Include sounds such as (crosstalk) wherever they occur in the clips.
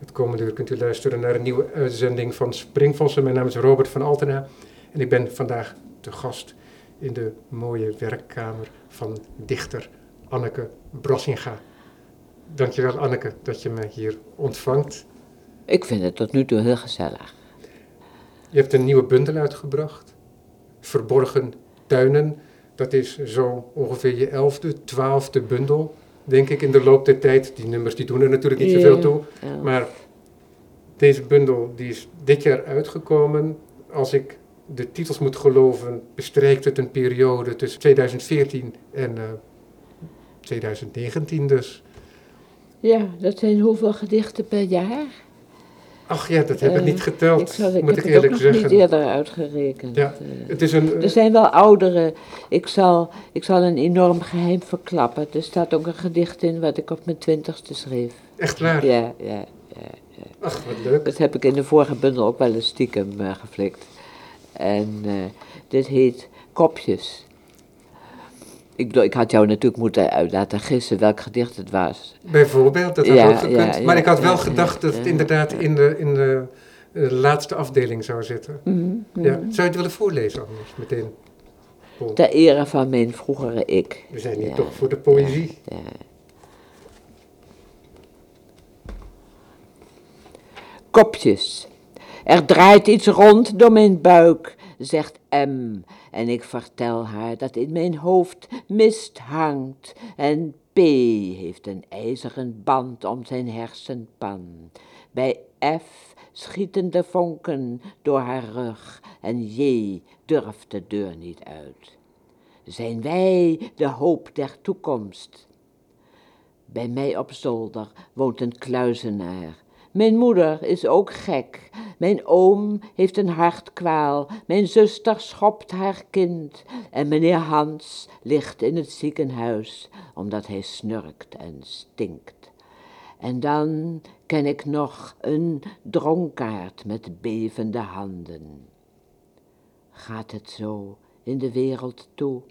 Het komende uur kunt u luisteren naar een nieuwe uitzending van Springvossen. Mijn naam is Robert van Altena en ik ben vandaag te gast in de mooie werkkamer van dichter Anneke Brassinga. Dankjewel Anneke dat je me hier ontvangt. Ik vind het tot nu toe heel gezellig. Je hebt een nieuwe bundel uitgebracht, Verborgen Tuinen. Dat is zo ongeveer je elfde, twaalfde bundel, denk ik, in de loop der tijd. Die nummers die doen er natuurlijk niet zoveel toe. Maar deze bundel die is dit jaar uitgekomen. Als ik de titels moet geloven, bestrijkt het een periode tussen 2014 en 2019 eh, dus. Ja, dat zijn hoeveel gedichten per jaar? Ach ja, dat heb ik niet eh, geteld, ik zal, ik moet ik eerlijk het zeggen. Ik heb niet eerder uitgerekend. Ja, eh. het is een, er zijn wel oudere. Ik zal, ik zal een enorm geheim verklappen. Er staat ook een gedicht in wat ik op mijn twintigste schreef. Echt waar? Ja, ja, ja, ja. Ach, wat leuk. Dat heb ik in de vorige bundel ook wel eens stiekem uh, geflikt. En uh, dit heet Kopjes. Ik, bedoel, ik had jou natuurlijk moeten laten gissen welk gedicht het was. Bijvoorbeeld, dat had ja, ook gekund. Ja, maar ik had wel gedacht dat het inderdaad in de, in de, de laatste afdeling zou zitten. Mm -hmm. ja. Zou je het willen voorlezen anders, meteen? Ter ere van mijn vroegere ik. We zijn hier toch voor de poëzie. Kopjes. Er draait iets rond door mijn buik, zegt M. En ik vertel haar dat in mijn hoofd mist hangt. En P heeft een ijzeren band om zijn hersenpan. Bij F schieten de vonken door haar rug. En J durft de deur niet uit. Zijn wij de hoop der toekomst? Bij mij op zolder woont een kluizenaar. Mijn moeder is ook gek. Mijn oom heeft een hartkwaal. Mijn zuster schopt haar kind. En meneer Hans ligt in het ziekenhuis omdat hij snurkt en stinkt. En dan ken ik nog een dronkaard met bevende handen. Gaat het zo in de wereld toe?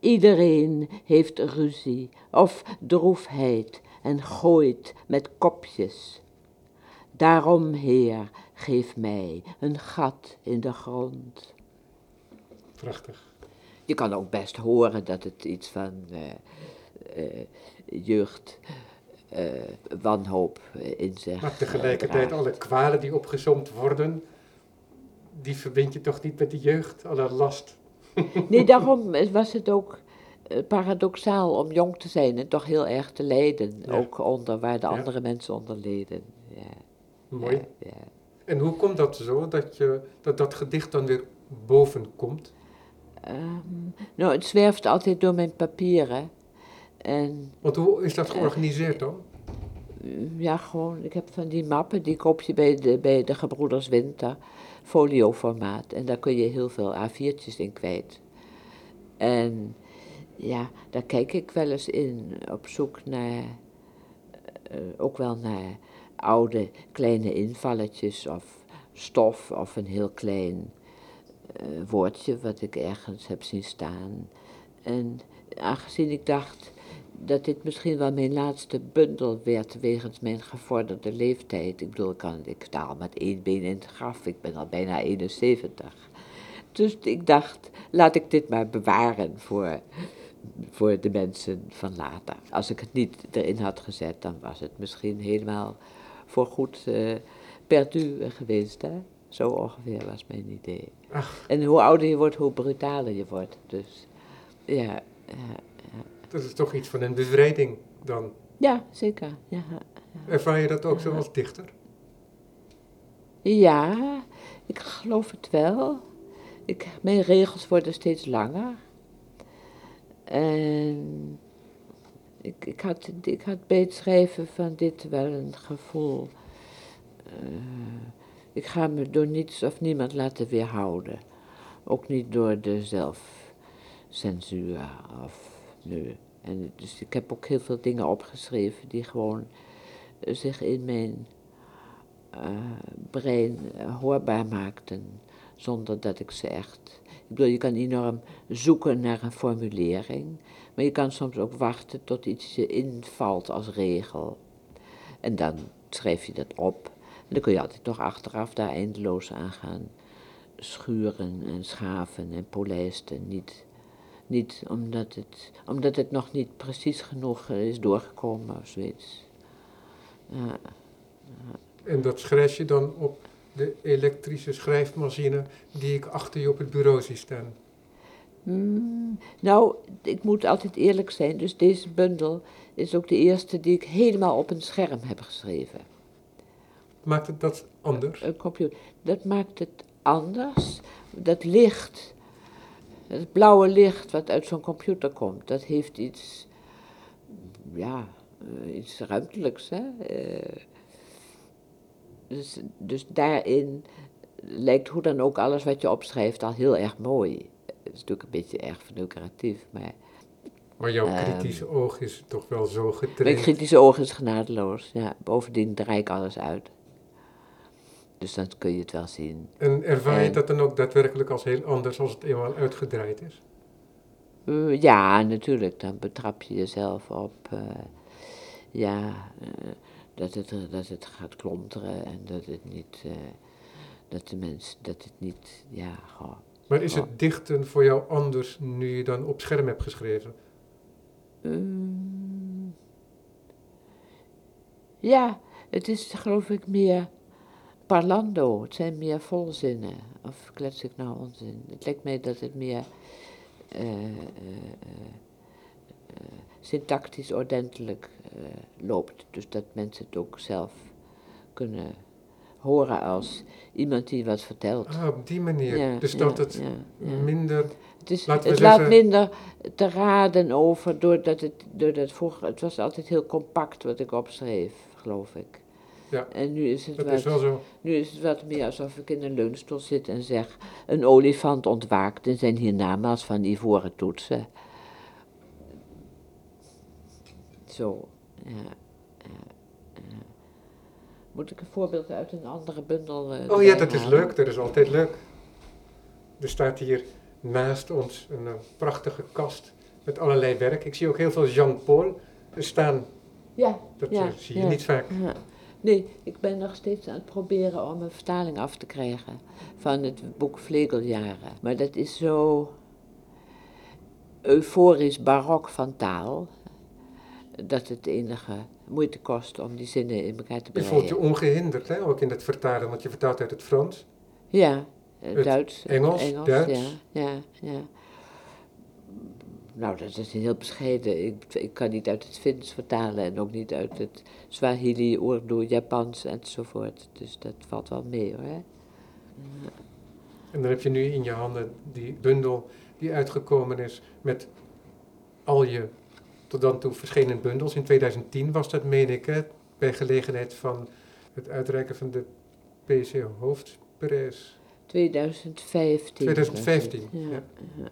Iedereen heeft ruzie of droefheid en gooit met kopjes. Daarom, Heer, geef mij een gat in de grond. Prachtig. Je kan ook best horen dat het iets van uh, uh, jeugd, uh, wanhoop in zich Maar tegelijkertijd alle kwalen die opgezomd worden, die verbind je toch niet met de jeugd, alle last. (laughs) nee, daarom was het ook paradoxaal om jong te zijn en toch heel erg te lijden. Ja. Ook onder waar de ja. andere mensen onder leden. Ja. Mooi. Ja, en hoe komt dat zo, dat, je, dat dat gedicht dan weer boven komt? Um, nou, het zwerft altijd door mijn papieren. En, Want hoe is dat georganiseerd dan? Ja, gewoon, ik heb van die mappen, die koop je bij de, bij de Gebroeders Winter, folioformaat. En daar kun je heel veel A4'tjes in kwijt. En ja, daar kijk ik wel eens in, op zoek naar, uh, ook wel naar oude kleine invalletjes of stof of een heel klein uh, woordje wat ik ergens heb zien staan. En aangezien ik dacht dat dit misschien wel mijn laatste bundel werd wegens mijn gevorderde leeftijd. Ik bedoel, ik, kan, ik sta al met één been in het graf, ik ben al bijna 71. Dus ik dacht, laat ik dit maar bewaren voor, voor de mensen van later. Als ik het niet erin had gezet, dan was het misschien helemaal voorgoed uh, perdu geweest. Hè? Zo ongeveer was mijn idee. Ach. En hoe ouder je wordt, hoe brutaler je wordt. Dus ja, ja, ja. Dat is toch iets van een bevrijding dan? Ja, zeker. Ja, ja. Ervaar je dat ook zo als dichter? Ja, ik geloof het wel. Ik, mijn regels worden steeds langer. En ik, ik, had, ik had bij het schrijven van dit wel een gevoel. Uh, ik ga me door niets of niemand laten weerhouden. Ook niet door de zelfcensuur of nu. En dus ik heb ook heel veel dingen opgeschreven die gewoon zich in mijn uh, brein uh, hoorbaar maakten, zonder dat ik ze echt. Ik bedoel, je kan enorm zoeken naar een formulering, maar je kan soms ook wachten tot iets je invalt als regel. En dan schrijf je dat op. En dan kun je altijd toch achteraf daar eindeloos aan gaan schuren en schaven en polijsten. Niet, niet omdat, het, omdat het nog niet precies genoeg is doorgekomen of zoiets. En dat schrijf je dan op de elektrische schrijfmachine die ik achter je op het bureau zie staan? Mm, nou, ik moet altijd eerlijk zijn, dus deze bundel is ook de eerste die ik helemaal op een scherm heb geschreven. Maakt het dat anders? Een computer. Dat maakt het anders. Dat licht, het blauwe licht wat uit zo'n computer komt, dat heeft iets, ja, eh, iets ruimtelijks. Hè? Uh, dus, dus daarin lijkt hoe dan ook alles wat je opschrijft al heel erg mooi. Het is natuurlijk een beetje erg figuratief, maar... Maar jouw ehm, kritische oog is toch wel zo getraind? Mijn kritische oog is genadeloos, ja. Bovendien draai ik alles uit. Dus dan kun je het wel zien. En ervaar je dat dan ook daadwerkelijk als heel anders als het eenmaal uitgedraaid is? Uh, ja, natuurlijk. Dan betrap je jezelf op... Uh, ja... Uh, dat het, dat het gaat klonteren en dat het niet, dat de mens, dat het niet, ja, goh, Maar is het dichten voor jou anders nu je dan op scherm hebt geschreven? Um, ja, het is geloof ik meer parlando, het zijn meer volzinnen. Of klets ik nou onzin? Het lijkt mij dat het meer uh, uh, syntactisch ordentelijk loopt. Dus dat mensen het ook zelf kunnen horen als iemand die wat vertelt. Ah, op die manier. Ja, dus dat het minder. Het, is, het zeggen, laat minder te raden over, doordat het, doordat vroeger, het was altijd heel compact wat ik opschreef, geloof ik. Ja, en nu is, het dat wat, is wel zo. Nu is het wat meer alsof ik in een leunstoel zit en zeg: Een olifant ontwaakt en zijn hiernamaals van ivoren toetsen. Zo, ja, Moet ik een voorbeeld uit een andere bundel uh, Oh ja, dat is leuk, dat is altijd leuk. Er staat hier naast ons een, prachtige kast met allerlei werk. Ik zie ook heel veel Jean-Paul staan. Ja, dat ja, eh, zie je niet vaak. Nee, ik ben nog steeds aan het proberen om een vertaling af te krijgen van het boek Vlegeljaren. Maar dat is zo euforisch barok van taal dat het enige moeite kost om die zinnen in elkaar te brengen. Je voelt je ongehinderd, hè, ook in het vertalen, want je vertaalt uit het Frans. Ja, het Duits. Engels, Engels Duits. Ja, ja, ja. Nou, dat is heel bescheiden. Ik, ik kan niet uit het Fins vertalen en ook niet uit het Swahili, Urdu, Japans enzovoort. Dus dat valt wel mee hoor. En dan heb je nu in je handen die bundel die uitgekomen is met al je tot dan toe verschenen bundels. In 2010 was dat, meen ik, hè, bij gelegenheid van het uitreiken van de PC Hoofdprijs. 2015. 2015, ja. ja.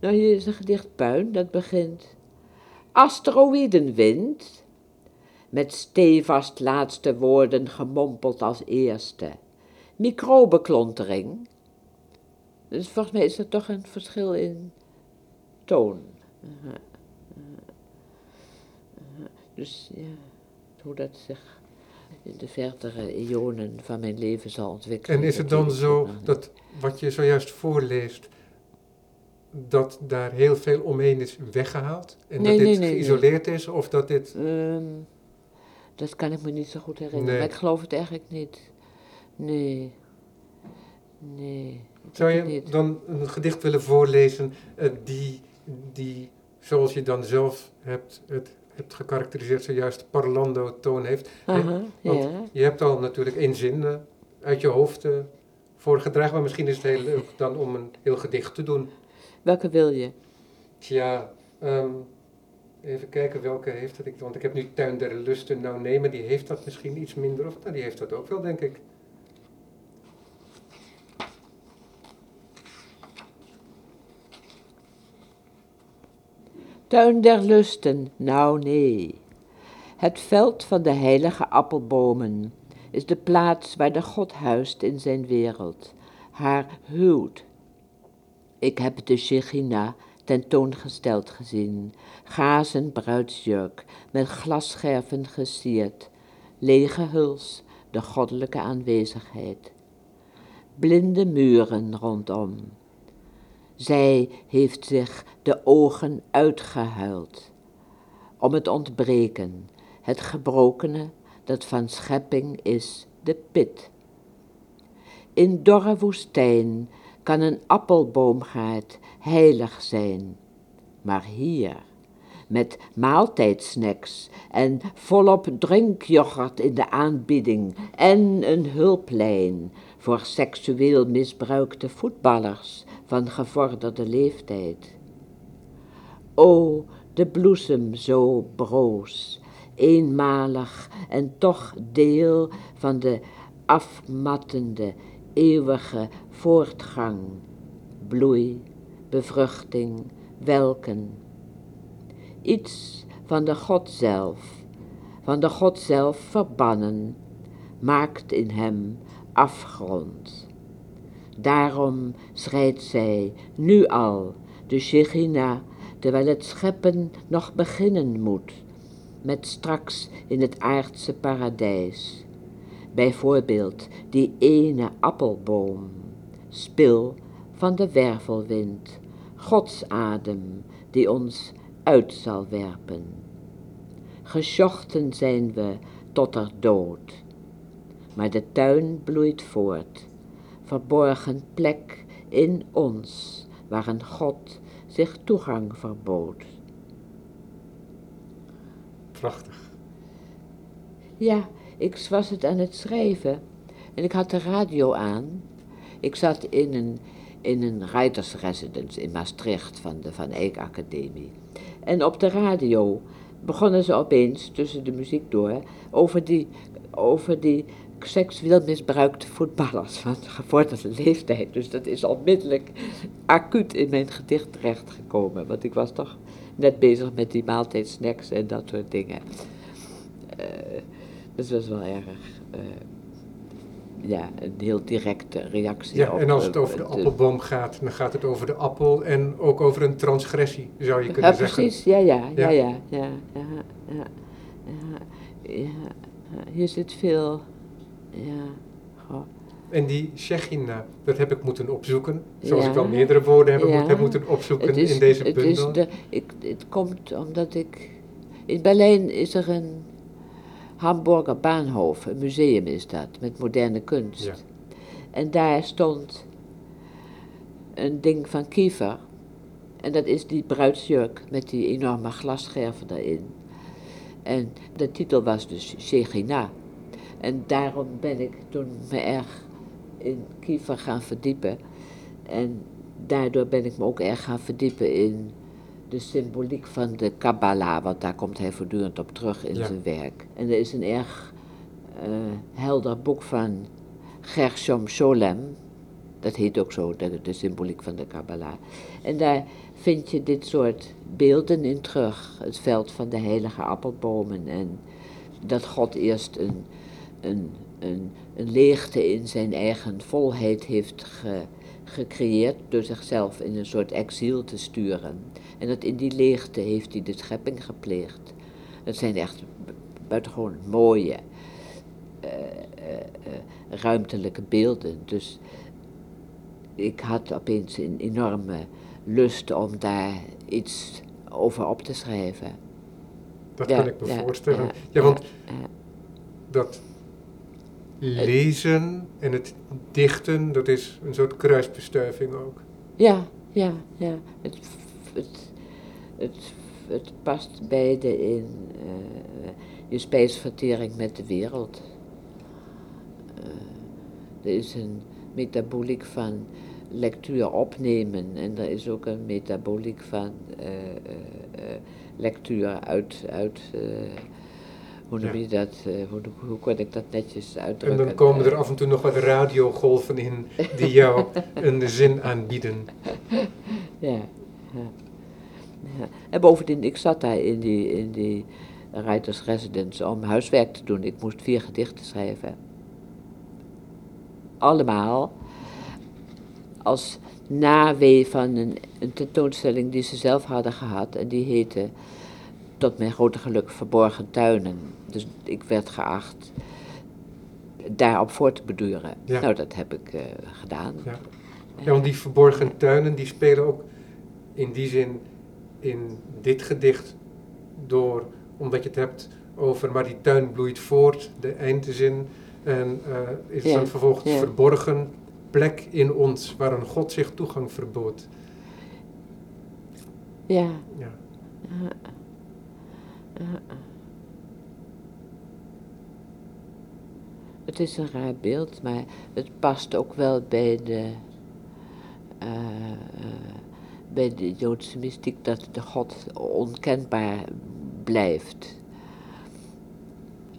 Nou, hier is een gedicht Puin, dat begint... Asteroïdenwind, met stevast laatste woorden gemompeld als eerste. Microbeklontering. Dus volgens mij is er toch een verschil in toon. Dus ja, hoe dat zich in de verdere ionen van mijn leven zal ontwikkelen. En is het dan zo dat wat je zojuist voorleest, dat daar heel veel omheen is weggehaald? En dat dit geïsoleerd is? Of dat dit... Ehm, dat kan ik me niet zo goed herinneren, maar ik geloof het eigenlijk niet. Nee. Nee. Zou je dan een gedicht willen voorlezen uh, die, die, zoals je dan zelf hebt het hebt gekarakteriseerd, zojuist parlando-toon heeft. want je hebt al natuurlijk één zin uh, uit je hoofd uh, voorgedragen, maar misschien is het heel leuk dan om een heel gedicht te doen. Welke wil je? Tja, um, even kijken welke heeft het. Want ik heb nu Tuin der Lusten nou nemen, die heeft dat misschien iets minder, of nou, die heeft dat ook wel, denk ik. Tuin der lusten, nou nee. Het veld van de heilige appelbomen is de plaats waar de God huist in zijn wereld, haar huwt. Ik heb de Shechina tentoongesteld gezien, gazen bruidsjurk, met glasscherven gesierd, lege huls, de goddelijke aanwezigheid. Blinde muren rondom. Zij heeft zich de ogen uitgehuild om het ontbreken, het gebrokene dat van schepping is de pit. In dorre woestijn kan een appelboomgaard heilig zijn, maar hier, met maaltijdsnacks en volop drinkyoghurt in de aanbieding en een hulplijn voor seksueel misbruikte voetballers van gevorderde leeftijd. O, de bloesem zo broos, eenmalig en toch deel van de afmattende, eeuwige voortgang, bloei, bevruchting, welken. Iets van de God zelf, van de God zelf verbannen, maakt in hem afgrond. Daarom schrijdt zij nu al de Shechina, terwijl het scheppen nog beginnen moet, met straks in het aardse paradijs. Bijvoorbeeld die ene appelboom, spil van de wervelwind, Gods adem die ons uit zal werpen. Geschochten zijn we tot er dood, maar de tuin bloeit voort, verborgen plek in ons, waar een God zich toegang verbood. Prachtig. Ja, ik was het aan het schrijven en ik had de radio aan. Ik zat in een, in een residence in Maastricht van de Van Eyck Academie. En op de radio begonnen ze opeens, tussen de muziek door, over die, over die seksueel misbruikte voetballers van gevorderde leeftijd. Dus dat is onmiddellijk acuut in mijn gedicht terechtgekomen. Want ik was toch net bezig met die maaltijdsnacks en dat soort dingen. Uh, dus dat was wel erg, uh, ja, een heel directe reactie. Ja, en als het over de appelboom gaat, dan gaat het over de appel en ook over een transgressie, zou je kunnen ja, zeggen. Precies, ja, ja, ja, ja, ja, ja, ja, ja, Hier zit veel, ja, goh. En die Shechina, dat heb ik moeten opzoeken. Zoals ik wel meerdere woorden heb, ja. heb moeten opzoeken in deze bundel. Het, is de, ik, het komt omdat ik... In Berlijn is er een Hamburger Bahnhof, een museum is dat, met moderne kunst. Ja. En daar stond een ding van Kiefer. En dat is die bruidsjurk met die enorme glasscherven daarin. En de titel was dus Shechina. En daarom ben ik toen me erg in Kiefer gaan verdiepen. En daardoor ben ik me ook erg gaan verdiepen in de symboliek van de Kabbalah, want daar komt hij voortdurend op terug in zijn werk. En er is een erg uh, helder boek van Gershom Sholem, dat heet ook zo, de, de symboliek van de Kabbalah. En daar vind je dit soort beelden in terug. Het veld van de heilige appelbomen en dat God eerst een, een, een, een leegte in zijn eigen volheid heeft ge, gecreëerd door zichzelf in een soort exil te sturen. En dat in die leegte heeft hij de schepping gepleegd. Dat zijn echt buitengewoon mooie, uh, uh, ruimtelijke beelden. Dus ik had opeens een enorme lust om daar iets over op te schrijven. Dat kan ik me voorstellen. Ja, want dat lezen en het dichten, dat is een soort kruisbestuiving ook. Ja, ja, ja. Het, het, het, het past beide in uh, je spijsvertering met de wereld. Uh, er is een metaboliek van lectuur opnemen en er is ook een metaboliek van uh, lectuur uit, uit hoe noem je dat, hoe, hoe kon ik dat netjes uitdrukken? En dan komen er af en toe nog wat radiogolven in die jou (laughs) een zin aanbieden. Ja, ja. Ja. En bovendien, ik zat daar in die, in die writers residence om huiswerk te doen. Ik moest vier gedichten schrijven. Allemaal als nawee van een, een tentoonstelling die ze zelf hadden gehad. En die heette tot mijn grote geluk verborgen tuinen. Dus ik werd geacht daarop voor te beduren. Ja. Nou, dat heb ik eh, gedaan. Ja. ja, want die verborgen tuinen die spelen ook in die zin in dit gedicht door, omdat je het hebt over, maar die tuin bloeit voort, de eindzin, en eh, is Ja, dan vervolgens verborgen plek in ons, waar een God zich toegang verbood. Ja. Ja. Het is een raar beeld, maar het past ook wel bij de, eh, eh, bij de Joodse mystiek dat de God onkenbaar blijft.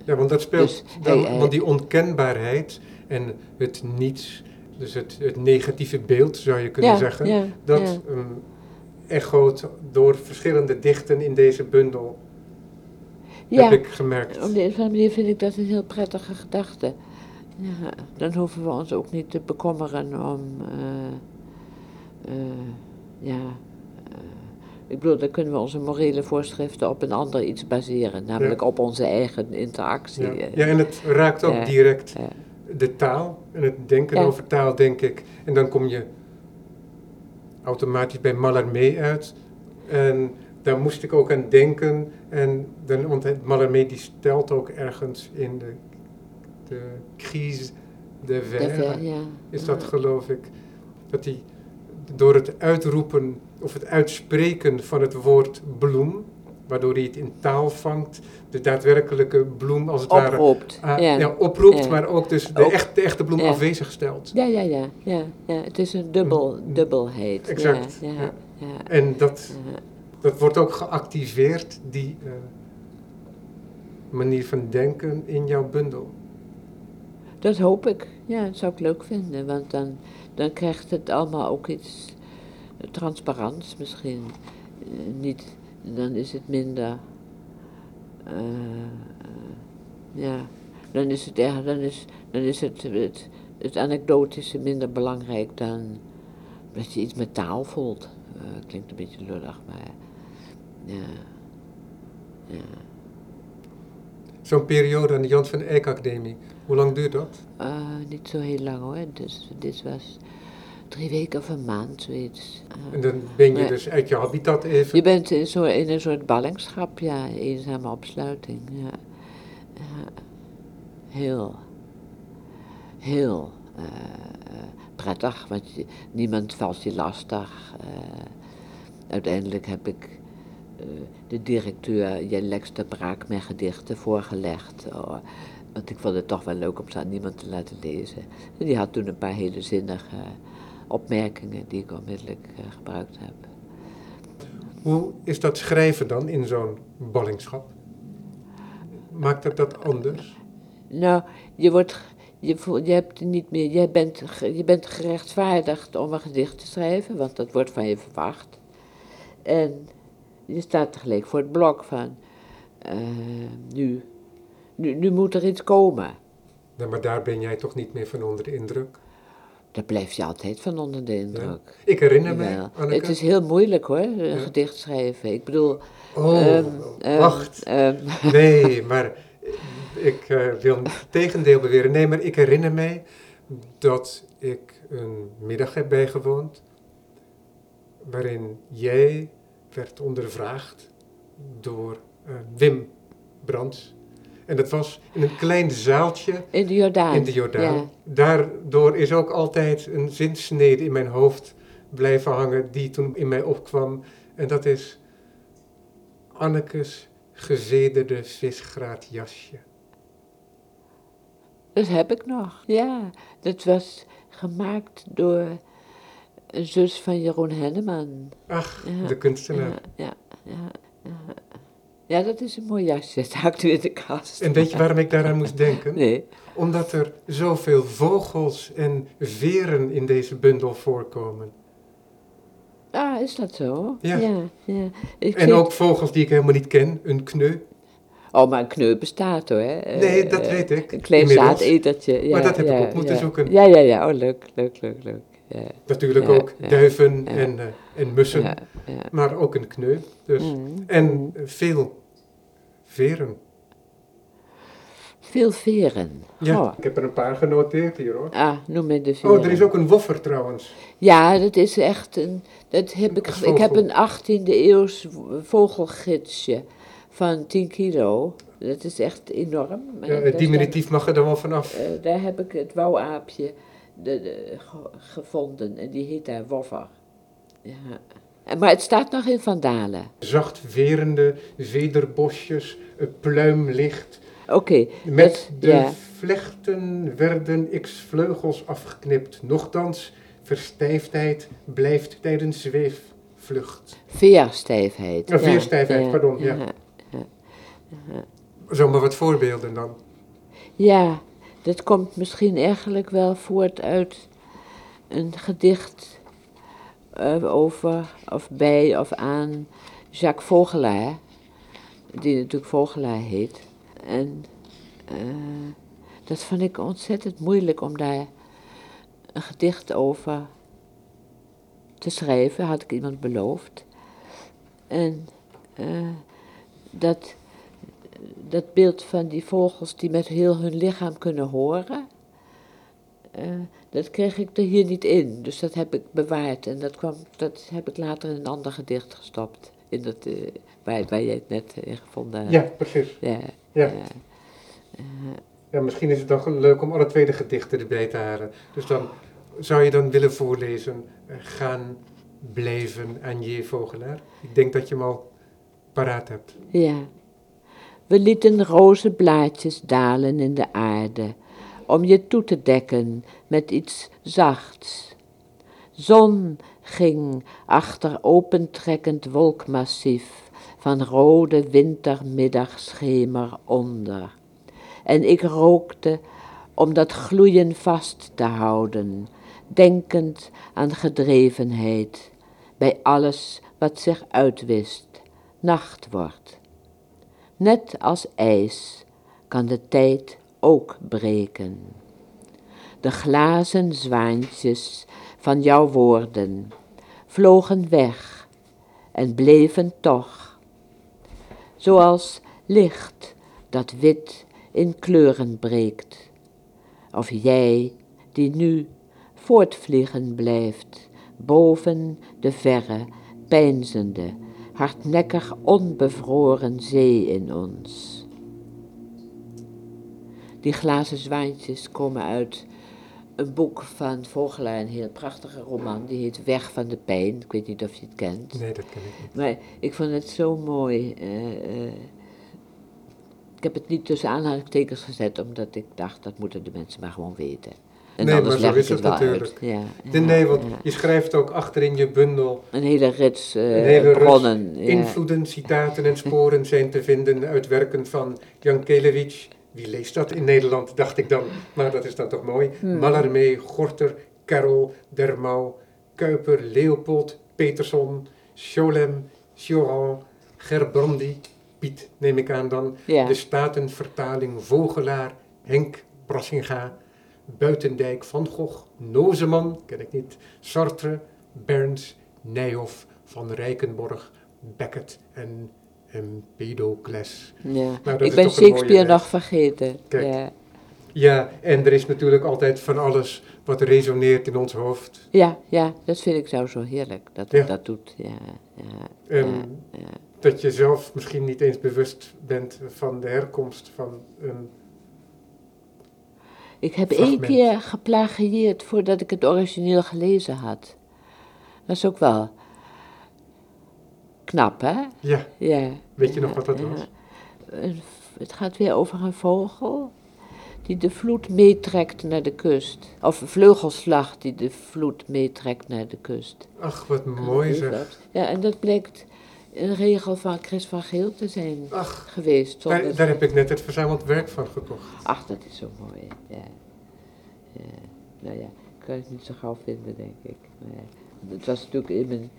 Ja, want dat speelt, Dus dan, hij- hij- want die onkenbaarheid en het niets, dus het, het negatieve beeld zou je kunnen Ja, zeggen, ja, dat ja. ehm, echoot door verschillende dichten in deze bundel, Ja, heb ik gemerkt. op de een of andere manier vind ik dat een heel prettige gedachte. Ja, dan hoeven we ons ook niet te bekommeren om, eh, eh, ja, eh, ik bedoel, dan kunnen we onze morele voorschriften op een ander iets baseren, namelijk op onze eigen interactie. Ja. ja, en het raakt ook Ja, direct de taal en het denken over taal, denk ik. En dan kom je automatisch bij Mallarmé uit. En daar moest ik ook aan denken. En dan, want Mallarmé die stelt ook ergens in de, de crise de verre, is dat geloof ik, dat hij door het uitroepen of het uitspreken van het woord bloem, waardoor hij het in taal vangt, de daadwerkelijke bloem als het ware Oproept. Ah, ja. ja, oproept, Ja. maar ook dus de, Ook- echt, de echte bloem ja. afwezig stelt. Ja, ja, ja, ja, ja. Het is een dubbel, Mm, dubbelheid. exact. En dat, dat wordt ook geactiveerd, die eh, manier van denken in jouw bundel. Dat hoop ik. Ja, dat zou ik leuk vinden, want dan, dan krijgt het allemaal ook iets eh, transparants misschien. Eh, niet, dan is het minder. eh, ja, dan is het, erg, dan is, dan is het, het, anekdotische minder belangrijk dan dat je iets met taal voelt. Klinkt een beetje lullig, maar ja. ja. Zo'n periode aan de Jan van Eyck Academie, hoe lang duurt dat? Eh, niet zo heel lang hoor. Dus dit was drie weken of een maand, zoiets. Eh, En dan ben je dus uit je habitat even. je bent in, zo, in een soort ballingschap, ja, eenzame opsluiting. Ja. Ja. Heel, heel eh, eh, prettig, want je, niemand valt je lastig. Eh, uiteindelijk heb ik eh, de directeur Jelex de Braak mijn gedichten voorgelegd. Want ik vond het toch wel leuk om ze aan niemand te laten lezen. En die had toen een paar hele zinnige opmerkingen die ik onmiddellijk eh, gebruikt heb. Hoe is dat schrijven dan in zo'n ballingschap? Maakt dat dat anders? Nou, je, wordt, je, je, hebt niet meer, je, bent, je bent gerechtvaardigd om een gedicht te schrijven, want dat wordt van je verwacht. En je staat tegelijk voor het blok van, eh, nu, nu, nu moet er iets komen. Nou, maar daar ben jij toch niet meer van onder de indruk? Daar blijf je altijd van onder de indruk. Ik herinner me. Het is heel moeilijk hoor, een Ja. gedicht schrijven. Ik bedoel... Oh, ehm, ehm, wacht. ehm, Nee, maar ik eh, wil het tegendeel beweren. Nee, maar ik herinner mij dat ik een middag heb bijgewoond waarin jij werd ondervraagd door eh, Wim Brands. En dat was in een klein zaaltje in de Jordaan. in de Jordaan. Ja. Daardoor is ook altijd een zinsnede in mijn hoofd blijven hangen die toen in mij opkwam. En dat is Annekes gezederde visgraat jasje. Dat heb ik nog. Ja, dat was gemaakt door een zus van Jeroen Henneman. Ach, Ja, de kunstenaar. Ja, ja, ja, ja. Ja, dat is een mooi jasje. (laughs) Het hangt nu in de kast. En weet je waarom ik daaraan moest denken? Nee. Omdat er zoveel vogels en veren in deze bundel voorkomen. Ah, is dat zo? Ja. ja, ja. Ik En ook vogels die ik helemaal niet ken, een kneu. Oh, maar een kneu bestaat hoor. hè. Nee, dat weet ik, Een klein zaadetertje. Ja, Maar dat heb ik ook moeten zoeken. Ja, ja, ja. Oh, leuk, leuk, leuk, leuk. Ja, Natuurlijk Ja, ook ja, duiven. En, eh, en mussen, maar ook een kneu. Dus. Mm, En mm. veel veren. Veel veren. Ja, ik heb er een paar genoteerd hier hoor. Ah, noem me de veren. Oh, er is ook een woffer trouwens. Ja, dat is echt een. Dat heb ik, ik heb een 18e eeuws vogelgidsje van 10 kilo. Dat is echt enorm. Ja, diminutief mag er dan wel vanaf. eh, daar heb ik het wouwaapje de, de, ge- gevonden en die heet daar Woffer. Ja. En- Maar het staat nog in Vandalen. Zacht verende vederbosjes, pluimlicht. Oké, Met dat- de ja. vlechten werden x vleugels afgeknipt. Nochtans, verstijfdheid blijft tijdens zweefvlucht. veerstijfheid. Ja, veerstijfheid, pardon, ja. ja. Zomaar wat voorbeelden dan. Ja, dat komt misschien eigenlijk wel voort uit een gedicht eh, over, of bij of aan Jacques Vogelaar, die natuurlijk Vogelaar heet. En eh, dat vond ik ontzettend moeilijk om daar een gedicht over te schrijven, had ik iemand beloofd. En eh, dat dat beeld van die vogels die met heel hun lichaam kunnen horen, eh, dat kreeg ik er hier niet in. Dus dat heb ik bewaard en dat, kwam, dat heb ik later in een ander gedicht gestopt. In dat, eh, waar, waar jij het net in gevonden hebt. Ja, precies. Ja, Ja. ja. Ja, misschien is het dan leuk om alle twee de gedichten erbij te halen. Dus dan zou je dan willen voorlezen, eh, gaan blijven aan je vogelaar. Ik denk dat je hem al paraat hebt. Ja. We lieten rozenblaadjes dalen in de aarde, om je toe te dekken met iets zachts. Zon ging achter opentrekkend wolkmassief van rode wintermiddagschemer onder. En ik rookte om dat gloeien vast te houden, denkend aan gedrevenheid bij alles wat zich uitwist, nacht wordt. Net als ijs kan de tijd ook breken. De glazen zwaantjes van jouw woorden vlogen weg en bleven toch, zoals licht dat wit in kleuren breekt, of jij die nu voortvliegen blijft boven de verre, peinzende, hardnekkig onbevroren zee in ons. Die glazen zwaantjes komen uit een boek van Vogelaar, een heel prachtige roman, die heet Weg van de Pijn. Ik weet niet of je het kent. Nee, dat ken ik niet. Maar ik vond het zo mooi. eh, eh, ik heb het niet tussen aanhalingstekens gezet, omdat ik dacht, dat moeten de mensen maar gewoon weten. En Nee, maar zo is het natuurlijk. Ja, De, ja, nee, want ja. je schrijft ook achter in je bundel Een hele rits eh, een hele rits bronnen. ja. invloeden, citaten en sporen zijn te vinden uit werken van Jan Kelewitsch. Wie leest dat in Nederland, dacht ik dan. Maar dat is dan toch mooi. Hmm. Mallarmé, Gorter, Carroll, Dermau, Kuiper, Leopold, Peterson, Scholem, Choran, Gerbrandi, Piet neem ik aan dan. Ja. De Statenvertaling Vogelaar, Henk Brassinga, Buitendijk, Van Gogh, Nozeman, ken ik niet, Sartre, Berns, Nijhoff, Van Rijkenborg, Beckett en Empedocles. Ja. dat ik ben Shakespeare nog vergeten. Kijk. Ja. Ja, en er is natuurlijk altijd van alles wat resoneert in ons hoofd. Ja, ja, dat vind ik zo zo heerlijk, dat Ja. dat doet. Ja, ja, En ja, ja. dat je zelf misschien niet eens bewust bent van de herkomst van een... Ik heb Fragment. één keer geplagieerd voordat ik het origineel gelezen had. Dat is ook wel knap, hè? Ja, Ja. weet je nog wat dat was? Het gaat weer over een vogel die de vloed meetrekt naar de kust. Of een vleugelslag die de vloed meetrekt naar de kust. Ach, wat mooi zeg. Ja, en dat blijkt een regel van Chris van Geel te zijn Ach, geweest. daar, daar heb ik net het verzameld werk van gekocht. Ach, dat is zo mooi. Ja. ja. Nou ja, ik kan het niet zo gauw vinden, denk ik. Maar het was natuurlijk in mijn,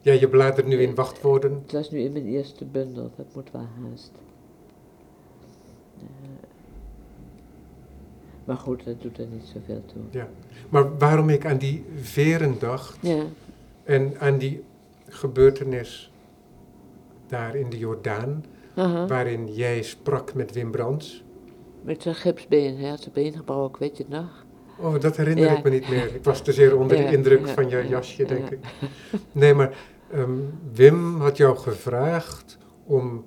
Ja, je bladert nu in wachtwoorden. het was nu in mijn eerste bundel, dat moet wel haast. Ja. Maar goed, dat doet er niet zoveel toe. Maar waarom ik aan die veren dacht Ja, en aan die gebeurtenis daar in de Jordaan, waarin jij sprak met Wim Brands. Met zijn gipsbeen, hij had zijn been gebroken, weet je het nog? Oh, dat herinner Ja. ik me niet meer. Ik was te zeer onder (laughs) Ja, de indruk ja, van jouw ja, jasje, denk ik. Nee, maar ehm, Wim had jou gevraagd om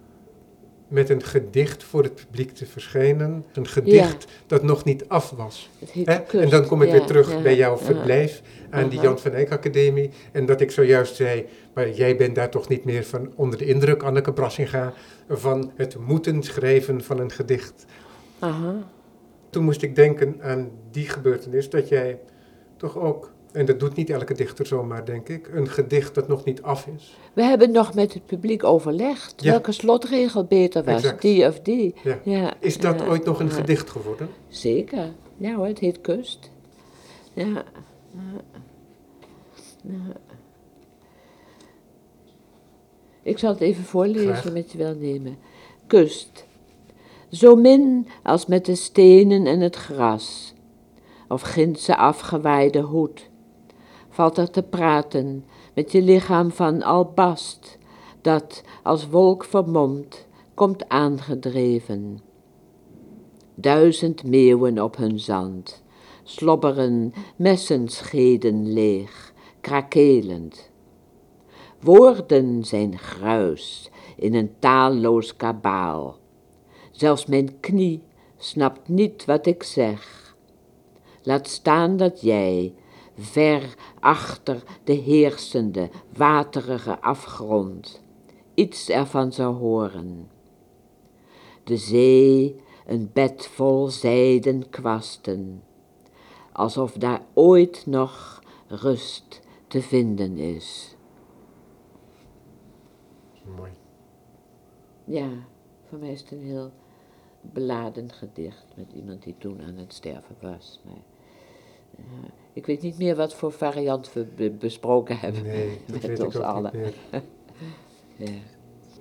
met een gedicht voor het publiek te verschijnen. Een gedicht dat nog niet af was. Kust. En dan kom ik Ja, weer terug ja, bij jouw verblijf aan die. Jan van Eyck Academie. En dat ik zojuist zei, maar jij bent daar toch niet meer van onder de indruk, Anneke Brassinga, van het moeten schrijven van een gedicht. Aha. Toen moest ik denken aan die gebeurtenis dat jij toch ook, en dat doet niet elke dichter zomaar denk ik, een gedicht dat nog niet af is. We hebben nog met het publiek overlegd Ja. welke slotregel beter was, Exact. die of die. Ja. Ja, Is dat ja, ooit nog een gedicht geworden? Zeker. Ja hoor, het heet Kust. Ja. Ik zal het even voorlezen Graag. met je welnemen. Kust. Zo min als met de stenen en het gras, of gindse afgewaaide hoed, valt er te praten met je lichaam van albast, dat als wolk vermomd komt aangedreven. Duizend meeuwen op hun zand, slobberen messenscheden leeg, krakelend. Woorden zijn gruis in een taalloos kabaal. Zelfs mijn knie snapt niet wat ik zeg. Laat staan dat jij, ver achter de heersende, waterige afgrond, iets ervan zou horen. De zee, een bed vol zijden kwasten, alsof daar ooit nog rust te vinden is. Mooi. Ja, voor mij is het een heel beladen gedicht met iemand die toen aan het sterven was. Maar, eh, ik weet niet meer wat voor variant we be- besproken hebben. Nee, dat Met weet ik ons ook allen. niet meer. (laughs) Ja.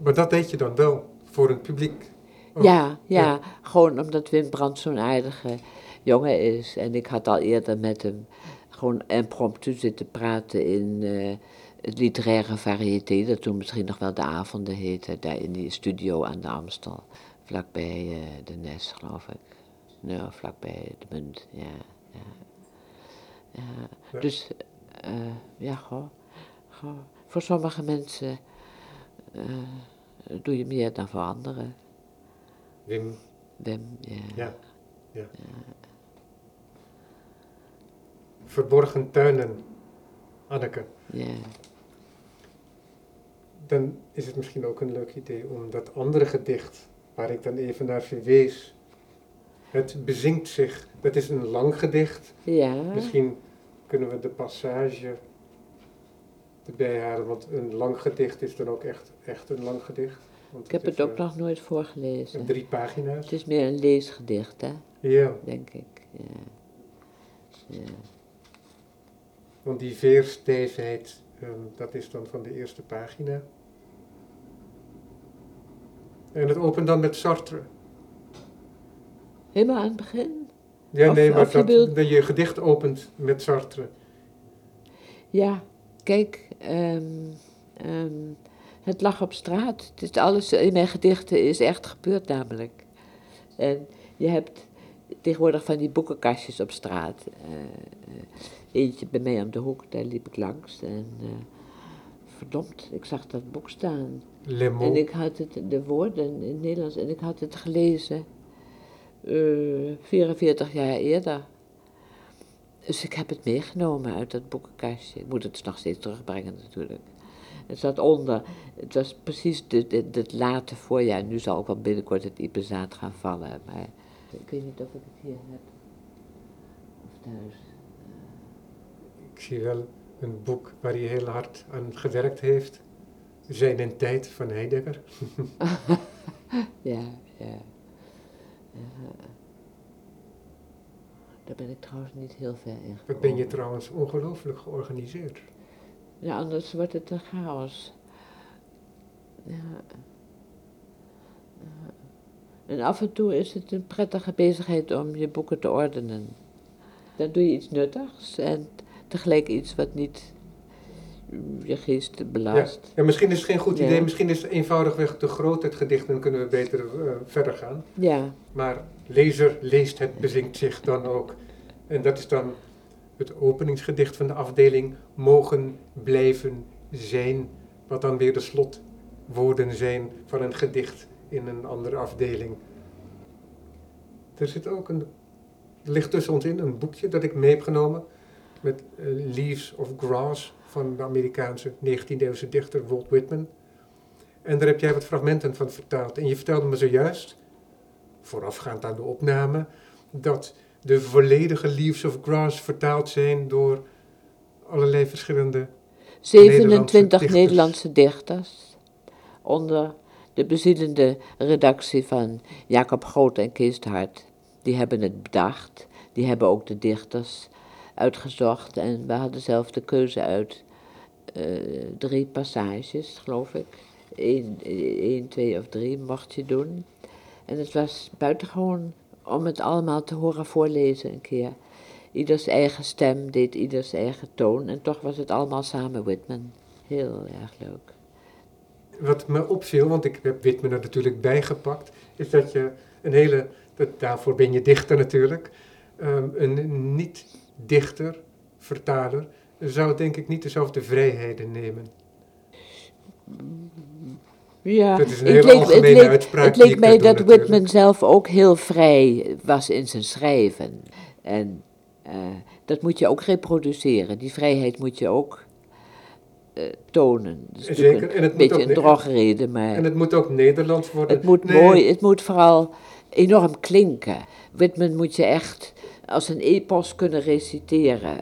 Maar dat deed je dan wel voor een publiek. Oh, Ja, ja, ja. gewoon omdat Wim Brandt zo'n aardige jongen is. En ik had al eerder met hem gewoon impromptu zitten praten in eh, het literaire variété, dat toen misschien nog wel de avonden heette, daar in die studio aan de Amstel, vlakbij eh, de Nes, geloof ik. Nou, vlakbij de Munt, ja. ja. Ja. Ja. Dus, eh, ja, gewoon, voor sommige mensen eh, doe je meer dan voor anderen. Wim, Wim, ja. ja. ja. Verborgen tuinen, Anneke. ja. Dan is het misschien ook een leuk idee om dat andere gedicht, waar ik dan even naar verwees, het bezinkt zich. Dat is een lang gedicht. Ja, Misschien kunnen we de passage erbij halen, want een lang gedicht is dan ook echt, echt een lang gedicht. Want ik heb het ook eh, nog nooit voorgelezen. Drie pagina's. Het is meer een leesgedicht, hè, Ja, denk ik. Ja. Ja. want die veerstijfheid, ehm, dat is dan van de eerste pagina. En het opent dan met Sartre. Helemaal aan het begin? Ja, Of- nee, maar of je dat, dat je gedicht opent met Sartre. Ja, kijk, ehm, ehm, het lag op straat. Het is alles in mijn gedichten is echt gebeurd namelijk. En je hebt tegenwoordig van die boekenkastjes op straat. Eh, eh, eentje bij mij om de hoek, daar liep ik langs. En eh, verdomd, ik zag dat boek staan. Le Mot. En ik had het, de woorden in het Nederlands, en ik had het gelezen eh 44 jaar eerder. Dus ik heb het meegenomen uit dat boekenkastje. Ik moet het nog steeds terugbrengen natuurlijk. Het zat onder, het was precies dit late voorjaar. Nu zal ook wel binnenkort het Ipezaad gaan vallen. Maar ik weet niet of ik het hier heb. Of thuis. Ik zie wel een boek waar hij heel hard aan gewerkt heeft. Zijn en Tijd van Heidegger. (laughs) (laughs) Ja, ja. Ja. Daar ben ik trouwens niet heel ver in Wat ben je trouwens ongelooflijk georganiseerd. Ja, anders wordt het een chaos. Ja. Ja. En af en toe is het een prettige bezigheid om je boeken te ordenen. Dan doe je iets nuttigs en tegelijk iets wat niet je geest Ja. belast. ja, misschien is het geen goed Ja. idee, misschien is het eenvoudigweg te groot het gedicht en dan kunnen we beter eh, verder gaan. Ja, Maar lezer leest het, bezinkt zich dan ook. En dat is dan het openingsgedicht van de afdeling Mogen blijven zijn, wat dan weer de slotwoorden zijn van een gedicht in een andere afdeling. Er zit ook een, er ligt tussen ons in een boekje dat ik mee heb genomen met eh, Leaves of Grass van de Amerikaanse 19e-eeuwse dichter Walt Whitman. En daar heb jij wat fragmenten van vertaald. En je vertelde me zojuist, voorafgaand aan de opname, dat de volledige Leaves of Grass vertaald zijn door allerlei verschillende 27 dichters. Nederlandse dichters. Onder de bezielende redactie van Jacob Groot en Kees Hart. Die hebben het bedacht. Die hebben ook de dichters uitgezocht. En we hadden zelf de keuze uit eh, drie passages, geloof ik. Eén, twee of drie mocht je doen. En het was buitengewoon om het allemaal te horen voorlezen een keer. Ieders eigen stem deed ieders eigen toon. En toch was het allemaal samen Whitman. Heel erg leuk. Wat me opviel, want ik heb Whitman er natuurlijk bijgepakt, is dat je een hele, daarvoor ben je dichter natuurlijk, ehm, een niet-dichter, vertaler, zou denk ik niet dezelfde vrijheden nemen. Ja, Dat is een het hele leek, algemene het leek, uitspraak het leek ik mij dat natuurlijk. Whitman zelf ook heel vrij was in zijn schrijven. En eh, dat moet je ook reproduceren. Die vrijheid moet je ook eh, tonen. Dat is Zeker, natuurlijk en het een moet beetje ook een drogreden, maar En het moet ook Nederlands worden. het moet Nee, mooi, het moet vooral enorm klinken. Whitman moet je echt als een epos kunnen reciteren.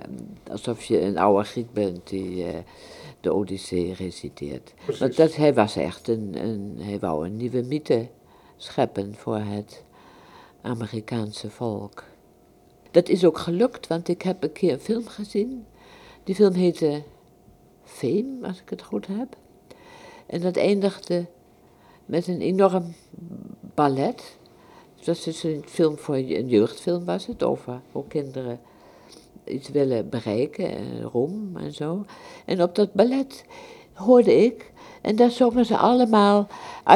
Alsof je een oude Griek bent die eh, de Odyssee reciteert. precies. Want dat, hij was echt een, een, hij wou een nieuwe mythe scheppen voor het Amerikaanse volk. Dat is ook gelukt, want ik heb een keer een film gezien. Die film heette Fame, als ik het goed heb. En dat eindigde met een enorm ballet. Dat is dus een film voor je- een jeugdfilm was het, over hoe kinderen iets willen bereiken, en roem en zo. En op dat ballet hoorde ik, en daar zongen ze allemaal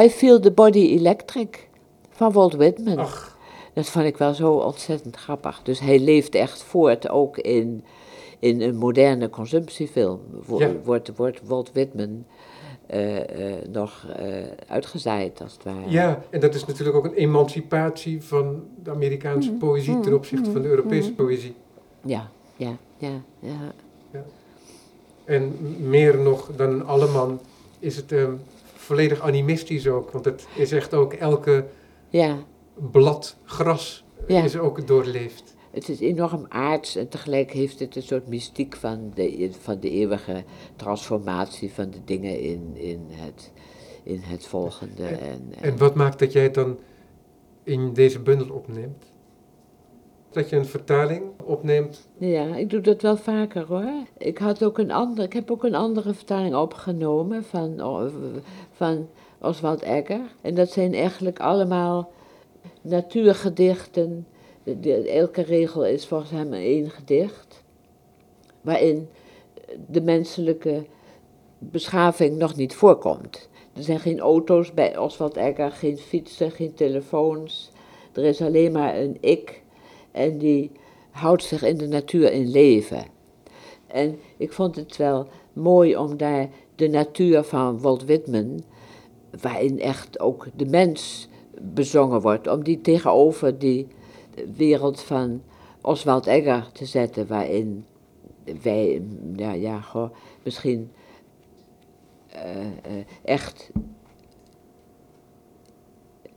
I Feel the Body Electric van Walt Whitman. Ach, Dat vond ik wel zo ontzettend grappig. Dus hij leeft echt voort ook in, in een moderne consumptiefilm. Ja. Wordt, wordt Walt Whitman eh, eh, nog eh, uitgezaaid, als het ware. ja, en dat is natuurlijk ook een emancipatie van de Amerikaanse poëzie ten opzichte van de Europese poëzie. Ja, ja, ja, ja. En meer nog dan een alleman is het ehm, volledig animistisch ook. Want het is echt ook elke ja. blad gras Ja. is ook doorleefd. Het is enorm aards en tegelijk heeft het een soort mystiek van de, van de eeuwige transformatie van de dingen in, in, het, in het volgende. En, en, En wat maakt dat jij het dan in deze bundel opneemt? Dat je een vertaling opneemt. Ja, ik doe dat wel vaker hoor. Ik, had ook een ander, ik heb ook een andere vertaling opgenomen van, oh, van Oswald Egger. En dat zijn eigenlijk allemaal natuurgedichten. Elke regel is volgens hem één gedicht. Waarin de menselijke beschaving nog niet voorkomt. Er zijn geen auto's bij Oswald Egger, geen fietsen, geen telefoons. Er is alleen maar een ik en die houdt zich in de natuur in leven. En ik vond het wel mooi om daar de natuur van Walt Whitman, waarin echt ook de mens bezongen wordt, om die tegenover die wereld van Oswald Egger te zetten, waarin wij, ja, ja goh, misschien eh, eh, echt